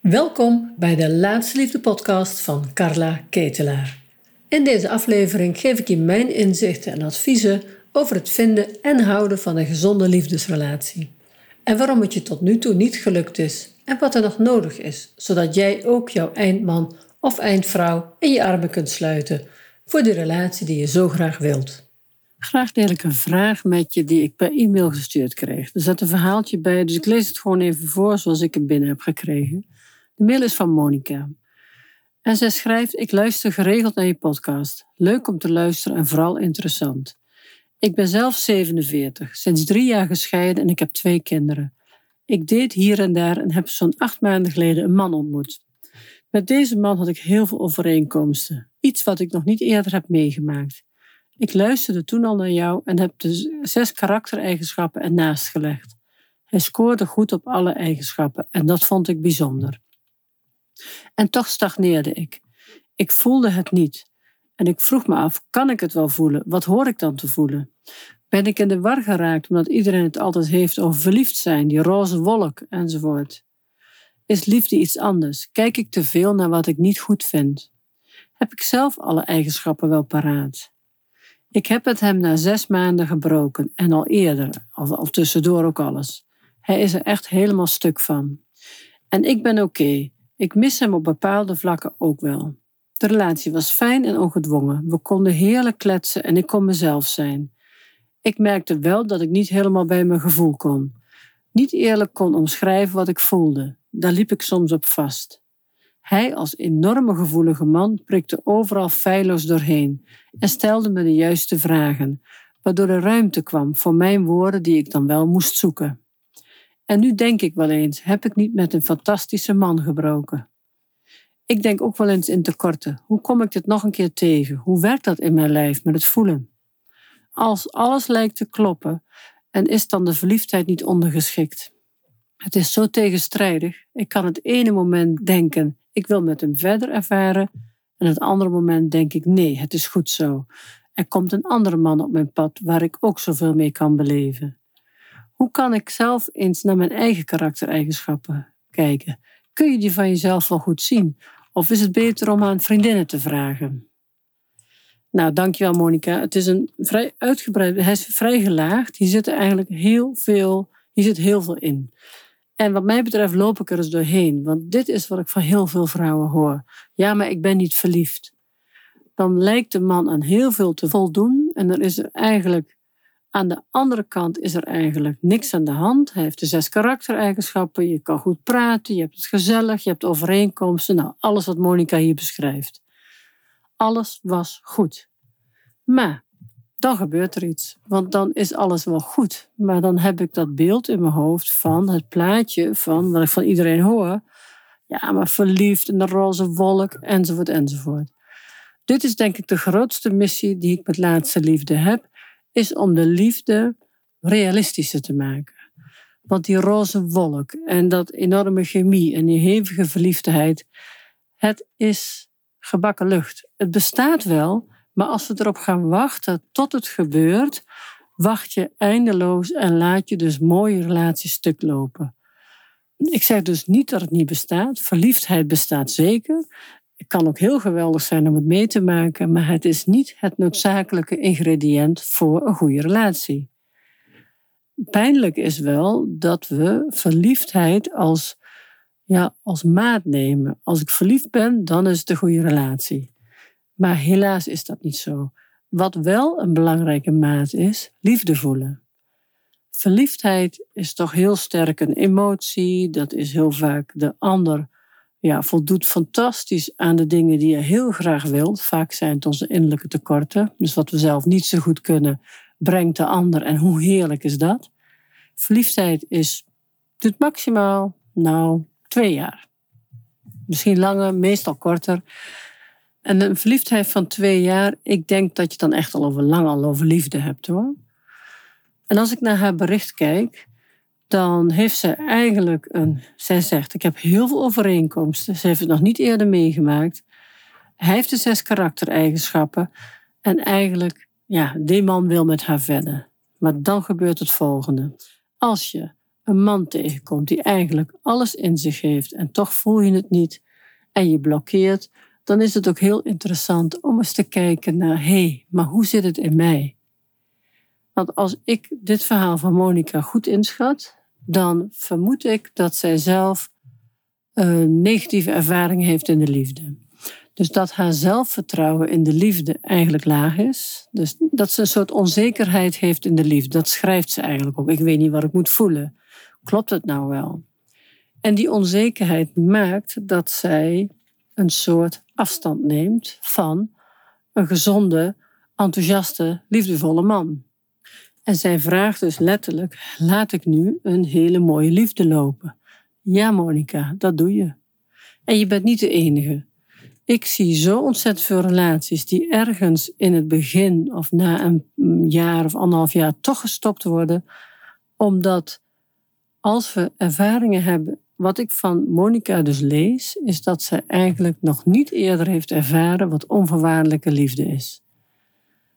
Welkom bij de Laatste Liefde podcast van Carla Ketelaar. In deze aflevering geef ik je mijn inzichten en adviezen over het vinden en houden van een gezonde liefdesrelatie. En waarom het je tot nu toe niet gelukt is en wat er nog nodig is, zodat jij ook jouw eindman of eindvrouw in je armen kunt sluiten voor de relatie die je zo graag wilt. Graag deel ik een vraag met je die ik per e-mail gestuurd kreeg. Er zat een verhaaltje bij, dus ik lees het gewoon even voor zoals ik het binnen heb gekregen. De mail is van Monica. En zij schrijft: Ik luister geregeld naar je podcast. Leuk om te luisteren en vooral interessant. Ik ben zelf 47, sinds drie jaar gescheiden en ik heb twee kinderen. Ik deed hier en daar en heb zo'n acht maanden geleden een man ontmoet. Met deze man had ik heel veel overeenkomsten, iets wat ik nog niet eerder heb meegemaakt. Ik luisterde toen al naar jou en heb de zes karaktereigenschappen ernaast gelegd. Hij scoorde goed op alle eigenschappen en dat vond ik bijzonder. En toch stagneerde ik. Ik voelde het niet. En ik vroeg me af, kan ik het wel voelen? Wat hoor ik dan te voelen? Ben ik in de war geraakt omdat iedereen het altijd heeft over verliefd zijn, die roze wolk enzovoort? Is liefde iets anders? Kijk ik te veel naar wat ik niet goed vind? Heb ik zelf alle eigenschappen wel paraat? Ik heb het hem na zes maanden gebroken en al eerder, al, tussendoor ook alles. Hij is er echt helemaal stuk van. En ik ben oké. Ik mis hem op bepaalde vlakken ook wel. De relatie was fijn en ongedwongen. We konden heerlijk kletsen en ik kon mezelf zijn. Ik merkte wel dat ik niet helemaal bij mijn gevoel kon. Niet eerlijk kon omschrijven wat ik voelde. Daar liep ik soms op vast. Hij als enorme gevoelige man prikte overal feilloos doorheen en stelde me de juiste vragen, waardoor er ruimte kwam voor mijn woorden die ik dan wel moest zoeken. En nu denk ik wel eens, heb ik niet met een fantastische man gebroken? Ik denk ook wel eens in tekorten. Hoe kom ik dit nog een keer tegen? Hoe werkt dat in mijn lijf met het voelen? Als alles lijkt te kloppen, en is dan de verliefdheid niet ondergeschikt? Het is zo tegenstrijdig. Ik kan het ene moment denken, ik wil met hem verder ervaren, en het andere moment denk ik, nee, het is goed zo. Er komt een andere man op mijn pad waar ik ook zoveel mee kan beleven. Hoe kan ik zelf eens naar mijn eigen karaktereigenschappen kijken? Kun je die van jezelf wel goed zien? Of is het beter om aan vriendinnen te vragen? Nou, dankjewel Monika. Het is een vrij uitgebreid, hij is vrij gelaagd. Hier zit eigenlijk heel veel, hier zit heel veel in. En wat mij betreft loop ik er eens doorheen, want dit is wat ik van heel veel vrouwen hoor. Ja, maar ik ben niet verliefd. Dan lijkt de man aan heel veel te voldoen en er is er eigenlijk aan de andere kant is er eigenlijk niks aan de hand. Hij heeft de zes karaktereigenschappen. Je kan goed praten, je hebt het gezellig, je hebt overeenkomsten. Nou, alles wat Monica hier beschrijft. Alles was goed. Maar dan gebeurt er iets. Want dan is alles wel goed. Maar dan heb ik dat beeld in mijn hoofd van het plaatje van wat ik van iedereen hoor. Ja, maar verliefd in de roze wolk, enzovoort, enzovoort. Dit is denk ik de grootste missie die ik met laatste liefde heb is om de liefde realistischer te maken. Want die roze wolk en dat enorme chemie en die hevige verliefdheid, het is gebakken lucht. Het bestaat wel, maar als we erop gaan wachten tot het gebeurt, wacht je eindeloos en laat je dus mooie relaties stuk lopen. Ik zeg dus niet dat het niet bestaat. Verliefdheid bestaat zeker. Kan ook heel geweldig zijn om het mee te maken, maar het is niet het noodzakelijke ingrediënt voor een goede relatie. Pijnlijk is wel dat we verliefdheid als, ja, als maat nemen. Als ik verliefd ben, dan is het een goede relatie. Maar helaas is dat niet zo. Wat wel een belangrijke maat is, liefde voelen. Verliefdheid is toch heel sterk een emotie, dat is heel vaak de ander ja, voldoet fantastisch aan de dingen die je heel graag wilt. Vaak zijn het onze innerlijke tekorten. Dus wat we zelf niet zo goed kunnen, brengt de ander. En hoe heerlijk is dat? Verliefdheid is, doet maximaal, nou, twee jaar. Misschien langer, meestal korter. En een verliefdheid van twee jaar, ik denk dat je dan echt al over lang al over liefde hebt hoor. En als ik naar haar bericht kijk, dan heeft ze eigenlijk een. Zij zegt: Ik heb heel veel overeenkomsten. Ze heeft het nog niet eerder meegemaakt. Hij heeft de zes karaktereigenschappen. En eigenlijk, ja, die man wil met haar verder. Maar dan gebeurt het volgende. Als je een man tegenkomt die eigenlijk alles in zich heeft en toch voel je het niet en je blokkeert, dan is het ook heel interessant om eens te kijken naar, hé, hey, maar hoe zit het in mij? Want als ik dit verhaal van Monica goed inschat, dan vermoed ik dat zij zelf een negatieve ervaring heeft in de liefde. Dus dat haar zelfvertrouwen in de liefde eigenlijk laag is. Dus dat ze een soort onzekerheid heeft in de liefde. Dat schrijft ze eigenlijk ook. Ik weet niet wat ik moet voelen. Klopt het nou wel? En die onzekerheid maakt dat zij een soort afstand neemt van een gezonde, enthousiaste, liefdevolle man. En zij vraagt dus letterlijk: laat ik nu een hele mooie liefde lopen? Ja, Monica, dat doe je. En je bent niet de enige. Ik zie zo ontzettend veel relaties die ergens in het begin of na een jaar of anderhalf jaar toch gestopt worden, omdat als we ervaringen hebben, wat ik van Monica dus lees, is dat ze eigenlijk nog niet eerder heeft ervaren wat onvoorwaardelijke liefde is.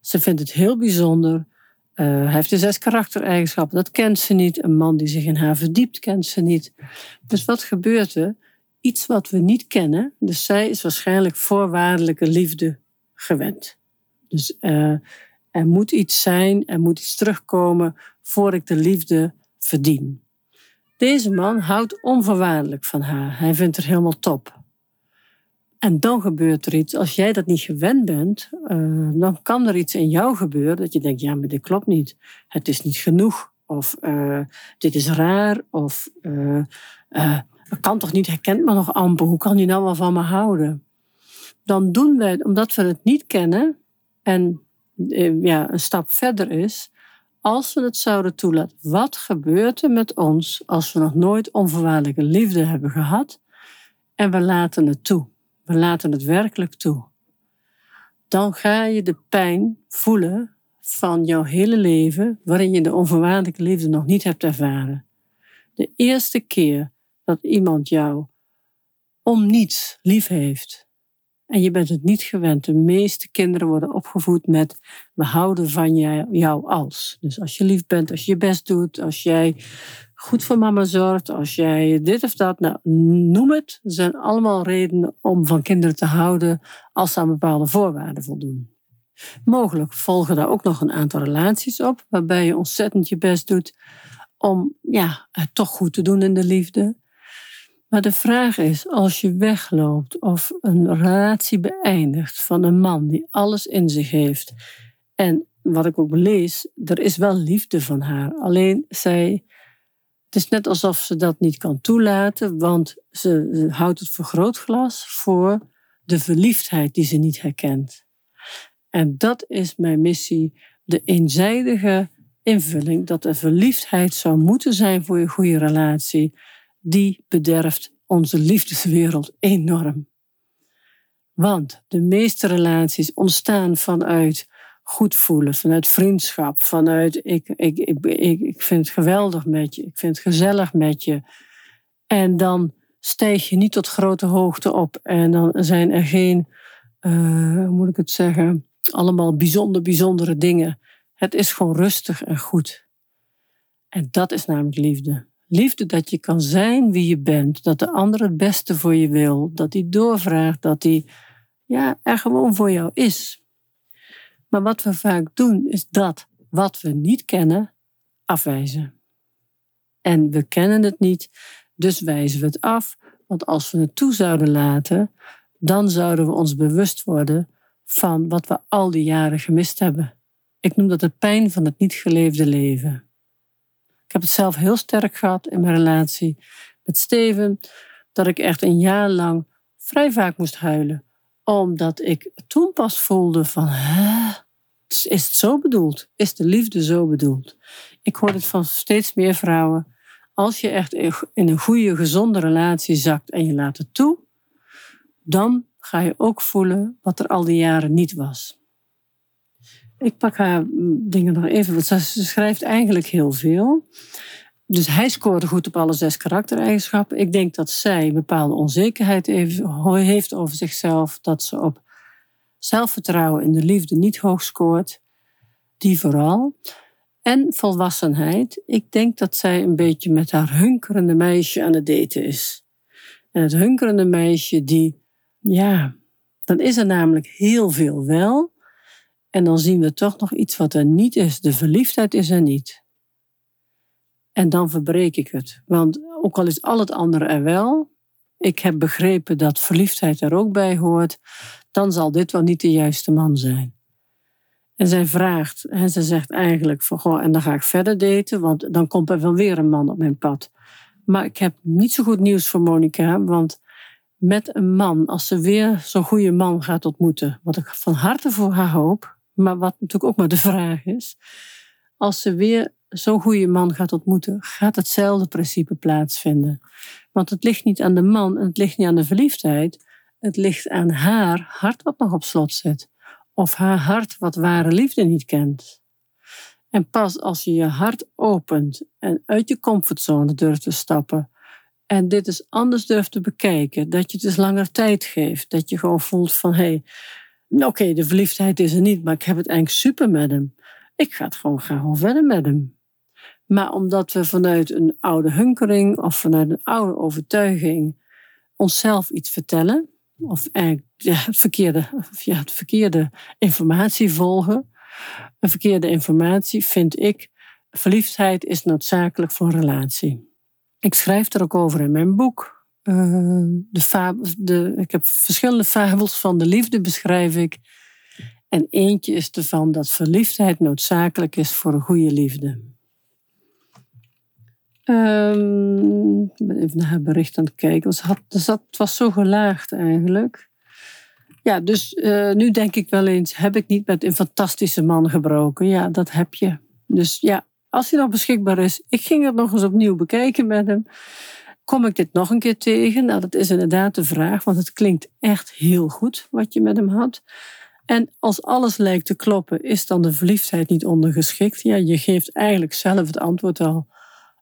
Ze vindt het heel bijzonder. Uh, hij heeft de zes karaktereigenschappen, dat kent ze niet. Een man die zich in haar verdiept, kent ze niet. Dus wat gebeurt er? Iets wat we niet kennen. Dus zij is waarschijnlijk voorwaardelijke liefde gewend. Dus uh, er moet iets zijn, er moet iets terugkomen voor ik de liefde verdien. Deze man houdt onvoorwaardelijk van haar. Hij vindt haar helemaal top. En dan gebeurt er iets. Als jij dat niet gewend bent, uh, dan kan er iets in jou gebeuren dat je denkt: ja, maar dit klopt niet. Het is niet genoeg. Of uh, dit is raar. Of uh, kan toch niet, hij kent me nog amper. Hoe kan hij nou wel van me houden? Dan doen wij, omdat we het niet kennen en ja, een stap verder is, als we het zouden toelaten, wat gebeurt er met ons als we nog nooit onvoorwaardelijke liefde hebben gehad en we laten het toe? We laten het werkelijk toe. Dan ga je de pijn voelen van jouw hele leven waarin je de onvoorwaardelijke liefde nog niet hebt ervaren. De eerste keer dat iemand jou om niets lief heeft, en je bent het niet gewend. De meeste kinderen worden opgevoed met we houden van jou als. Dus als je lief bent, als je je best doet, als jij goed voor mama zorgt, als jij dit of dat, nou, noem het. Er zijn allemaal redenen om van kinderen te houden als ze aan bepaalde voorwaarden voldoen. Mogelijk volgen daar ook nog een aantal relaties op, waarbij je ontzettend je best doet om ja, het toch goed te doen in de liefde. Maar de vraag is, als je wegloopt of een relatie beëindigt van een man die alles in zich heeft, en wat ik ook lees, er is wel liefde van haar. Alleen zij, het is net alsof ze dat niet kan toelaten, want ze, houdt het vergrootglas voor de verliefdheid die ze niet herkent. En dat is mijn missie, de eenzijdige invulling dat er verliefdheid zou moeten zijn voor je goede relatie die bederft onze liefdeswereld enorm. Want de meeste relaties ontstaan vanuit goed voelen, vanuit vriendschap, vanuit ik, ik, ik, ik, ik vind het geweldig met je, ik vind het gezellig met je. En dan stijg je niet tot grote hoogte op en dan zijn er geen, uh, hoe moet ik het zeggen, allemaal bijzonder, bijzondere dingen. Het is gewoon rustig en goed. En dat is namelijk liefde. Liefde dat je kan zijn wie je bent, dat de ander het beste voor je wil, dat hij doorvraagt, dat hij ja, er gewoon voor jou is. Maar wat we vaak doen, is dat wat we niet kennen, afwijzen. En we kennen het niet, dus wijzen we het af, want als we het toe zouden laten, dan zouden we ons bewust worden van wat we al die jaren gemist hebben. Ik noem dat de pijn van het niet geleefde leven. Ik heb het zelf heel sterk gehad in mijn relatie met Steven, dat ik echt een jaar lang vrij vaak moest huilen, omdat ik toen pas voelde van, is het zo bedoeld? Is de liefde zo bedoeld? Ik hoor het van steeds meer vrouwen. Als je echt in een goede, gezonde relatie zakt en je laat het toe, dan ga je ook voelen wat er al die jaren niet was. Ik pak haar dingen nog even, want ze schrijft eigenlijk heel veel. Dus hij scoorde goed op alle zes karaktereigenschappen. Ik denk dat zij bepaalde onzekerheid heeft over zichzelf. Dat ze op zelfvertrouwen in de liefde niet hoog scoort. Die vooral. en volwassenheid. Ik denk dat zij een beetje met haar hunkerende meisje aan het daten is. En het hunkerende meisje, die, ja, dan is er namelijk heel veel wel. En dan zien we toch nog iets wat er niet is. De verliefdheid is er niet. En dan verbreek ik het. Want ook al is al het andere er wel, ik heb begrepen dat verliefdheid er ook bij hoort, dan zal dit wel niet de juiste man zijn. En zij vraagt, en ze zegt eigenlijk van, goh, en dan ga ik verder daten, want dan komt er wel weer een man op mijn pad. Maar ik heb niet zo goed nieuws voor Monica, want met een man, als ze weer zo'n goede man gaat ontmoeten, wat ik van harte voor haar hoop, maar wat natuurlijk ook maar de vraag is, als ze weer zo'n goede man gaat ontmoeten, gaat hetzelfde principe plaatsvinden. Want het ligt niet aan de man en het ligt niet aan de verliefdheid, het ligt aan haar hart wat nog op slot zit of haar hart wat ware liefde niet kent. En pas als je je hart opent en uit je comfortzone durft te stappen en dit eens anders durft te bekijken, dat je het eens langer tijd geeft, dat je gewoon voelt van hé, hey, oké, de verliefdheid is er niet, maar ik heb het eigenlijk super met hem. Ik ga het gewoon verder met hem. Maar omdat we vanuit een oude hunkering of vanuit een oude overtuiging onszelf iets vertellen, of eigenlijk het, verkeerde, ja, het verkeerde informatie volgen. Een verkeerde informatie vind ik, verliefdheid is noodzakelijk voor een relatie. Ik schrijf er ook over in mijn boek. Uh, de de, ik heb verschillende fabels van de liefde beschrijf ik. En eentje is ervan dat verliefdheid noodzakelijk is voor een goede liefde. Um, ik ben even naar haar bericht aan het kijken. Het, had, het was zo gelaagd eigenlijk. Ja, dus uh, nu denk ik wel eens, heb ik niet met een fantastische man gebroken? Ja, dat heb je. Dus ja, als hij nog beschikbaar is, ik ging het nog eens opnieuw bekijken met hem. Kom ik dit nog een keer tegen? Nou, dat is inderdaad de vraag, want het klinkt echt heel goed wat je met hem had. En als alles lijkt te kloppen, is dan de verliefdheid niet ondergeschikt? Ja, je geeft eigenlijk zelf het antwoord al.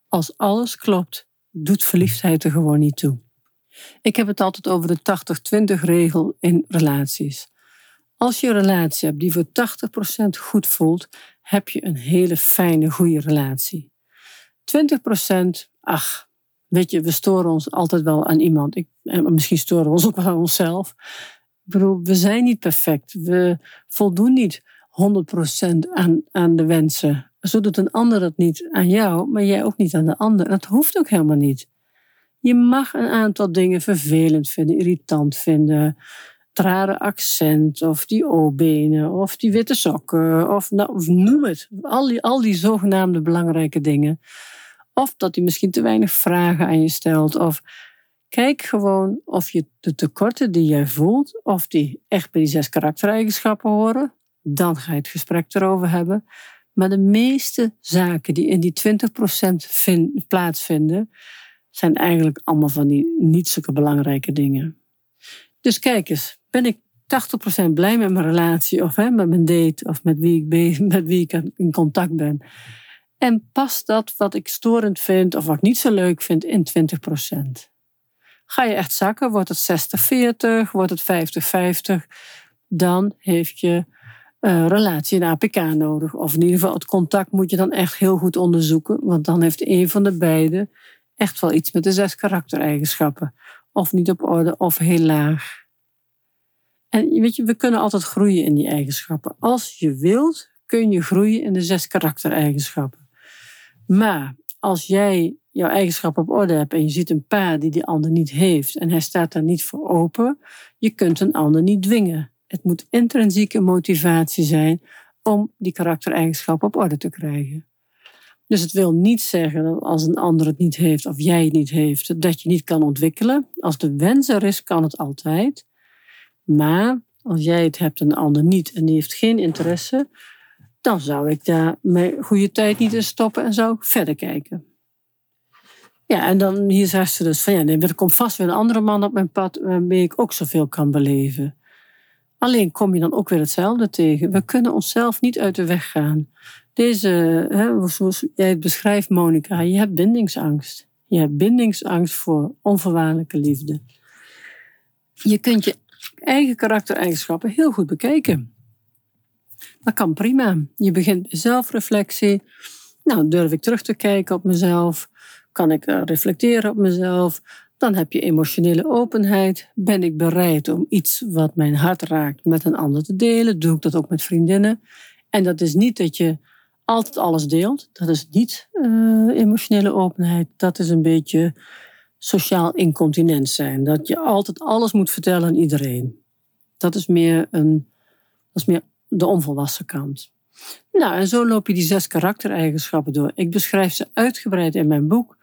Als alles klopt, doet verliefdheid er gewoon niet toe. Ik heb het altijd over de 80-20 regel in relaties. Als je een relatie hebt die voor 80% goed voelt, heb je een hele fijne, goede relatie. 20%, ach, weet je, we storen ons altijd wel aan iemand. Ik, misschien storen we ons ook wel aan onszelf. Ik bedoel, we zijn niet perfect. We voldoen niet 100% aan, aan de wensen zo doet een ander dat niet aan jou, maar jij ook niet aan de ander. dat hoeft ook helemaal niet. Je mag een aantal dingen vervelend vinden, irritant vinden. Het rare accent, of die O-benen, of die witte sokken, of, nou, of noem het. Al die, al die zogenaamde belangrijke dingen. Of dat hij misschien te weinig vragen aan je stelt. Of kijk gewoon of je de tekorten die jij voelt, of die echt bij die zes karaktereigenschappen horen. Dan ga je het gesprek erover hebben. Maar de meeste zaken die in die 20% vind, plaatsvinden, zijn eigenlijk allemaal van die niet zulke belangrijke dingen. Dus kijk eens, ben ik 80% blij met mijn relatie of hè, met mijn date of met wie, ik met wie ik in contact ben? En past dat wat ik storend vind of wat ik niet zo leuk vind in 20%? Ga je echt zakken, wordt het 60-40, wordt het 50-50, dan heeft je uh, relatie een APK nodig. Of in ieder geval het contact moet je dan echt heel goed onderzoeken. Want dan heeft een van de beiden echt wel iets met de zes karaktereigenschappen. Of niet op orde of heel laag. En weet je, we kunnen altijd groeien in die eigenschappen. Als je wilt, kun je groeien in de zes karaktereigenschappen. Maar als jij jouw eigenschappen op orde hebt en je ziet een paar die die ander niet heeft en hij staat daar niet voor open, je kunt een ander niet dwingen. Het moet intrinsieke motivatie zijn om die karaktereigenschappen op orde te krijgen. Dus het wil niet zeggen dat als een ander het niet heeft of jij het niet heeft, dat je niet kan ontwikkelen. Als de wens er is, kan het altijd. Maar als jij het hebt en de ander niet en die heeft geen interesse, dan zou ik daar mijn goede tijd niet in stoppen en zou ik verder kijken. Ja, en dan hier zegt ze dus van ja, er komt vast weer een andere man op mijn pad waarmee ik ook zoveel kan beleven. Alleen kom je dan ook weer hetzelfde tegen. We kunnen onszelf niet uit de weg gaan. Deze, hè, zoals jij het beschrijft, Monica, je hebt bindingsangst. Je hebt bindingsangst voor onvoorwaardelijke liefde. Je kunt je eigen karaktereigenschappen heel goed bekijken. Dat kan prima. Je begint zelfreflectie. Nou, durf ik terug te kijken op mezelf? Kan ik eh, reflecteren op mezelf? Dan heb je emotionele openheid. Ben ik bereid om iets wat mijn hart raakt met een ander te delen? Doe ik dat ook met vriendinnen? En dat is niet dat je altijd alles deelt. Dat is niet uh, emotionele openheid. Dat is een beetje sociaal incontinent zijn. Dat je altijd alles moet vertellen aan iedereen. Dat is meer, een, dat is meer de onvolwassen kant. Nou, en zo loop je die zes karaktereigenschappen door. Ik beschrijf ze uitgebreid in mijn boek.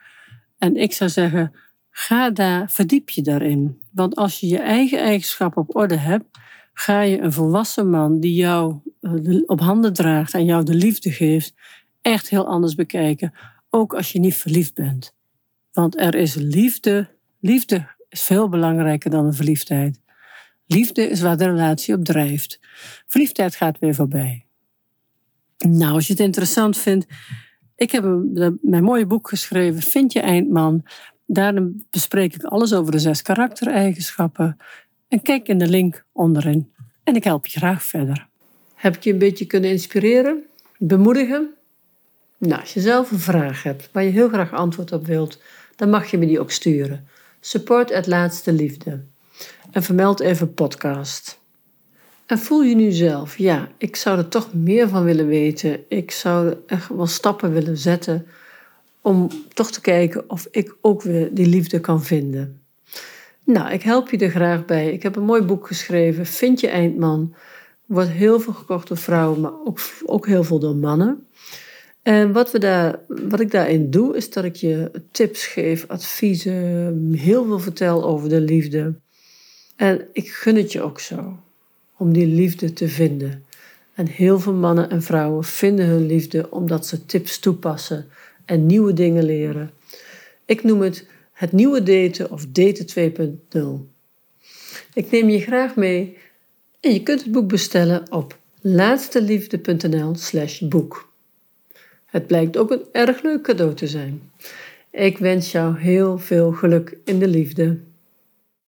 En ik zou zeggen, ga daar, verdiep je daarin. Want als je je eigen eigenschappen op orde hebt, ga je een volwassen man die jou eh, op handen draagt en jou de liefde geeft, echt heel anders bekijken. Ook als je niet verliefd bent. Want er is liefde. Liefde is veel belangrijker dan een verliefdheid. Liefde is waar de relatie op drijft. Verliefdheid gaat weer voorbij. Nou, als je het interessant vindt, ik heb mijn mooie boek geschreven, Vind je Eindman. Daarin bespreek ik alles over de zes karaktereigenschappen. En kijk in de link onderin. En ik help je graag verder. Heb ik je een beetje kunnen inspireren? Bemoedigen? Nou, als je zelf een vraag hebt waar je heel graag antwoord op wilt, dan mag je me die ook sturen. Support at laatste liefde. En vermeld even podcast. En voel je nu zelf, ja, ik zou er toch meer van willen weten. Ik zou echt wel stappen willen zetten om toch te kijken of ik ook weer die liefde kan vinden. Nou, ik help je er graag bij. Ik heb een mooi boek geschreven, Vind je Eindman. Wordt heel veel gekocht door vrouwen, maar ook, ook heel veel door mannen. En wat, we daar, wat ik daarin doe, is dat ik je tips geef, adviezen, heel veel vertel over de liefde. En ik gun het je ook zo, om die liefde te vinden. En heel veel mannen en vrouwen vinden hun liefde omdat ze tips toepassen en nieuwe dingen leren. Ik noem het het nieuwe daten of daten 2.0. Ik neem je graag mee en je kunt het boek bestellen op laatsteliefde.nl/slash boek. Het blijkt ook een erg leuk cadeau te zijn. Ik wens jou heel veel geluk in de liefde.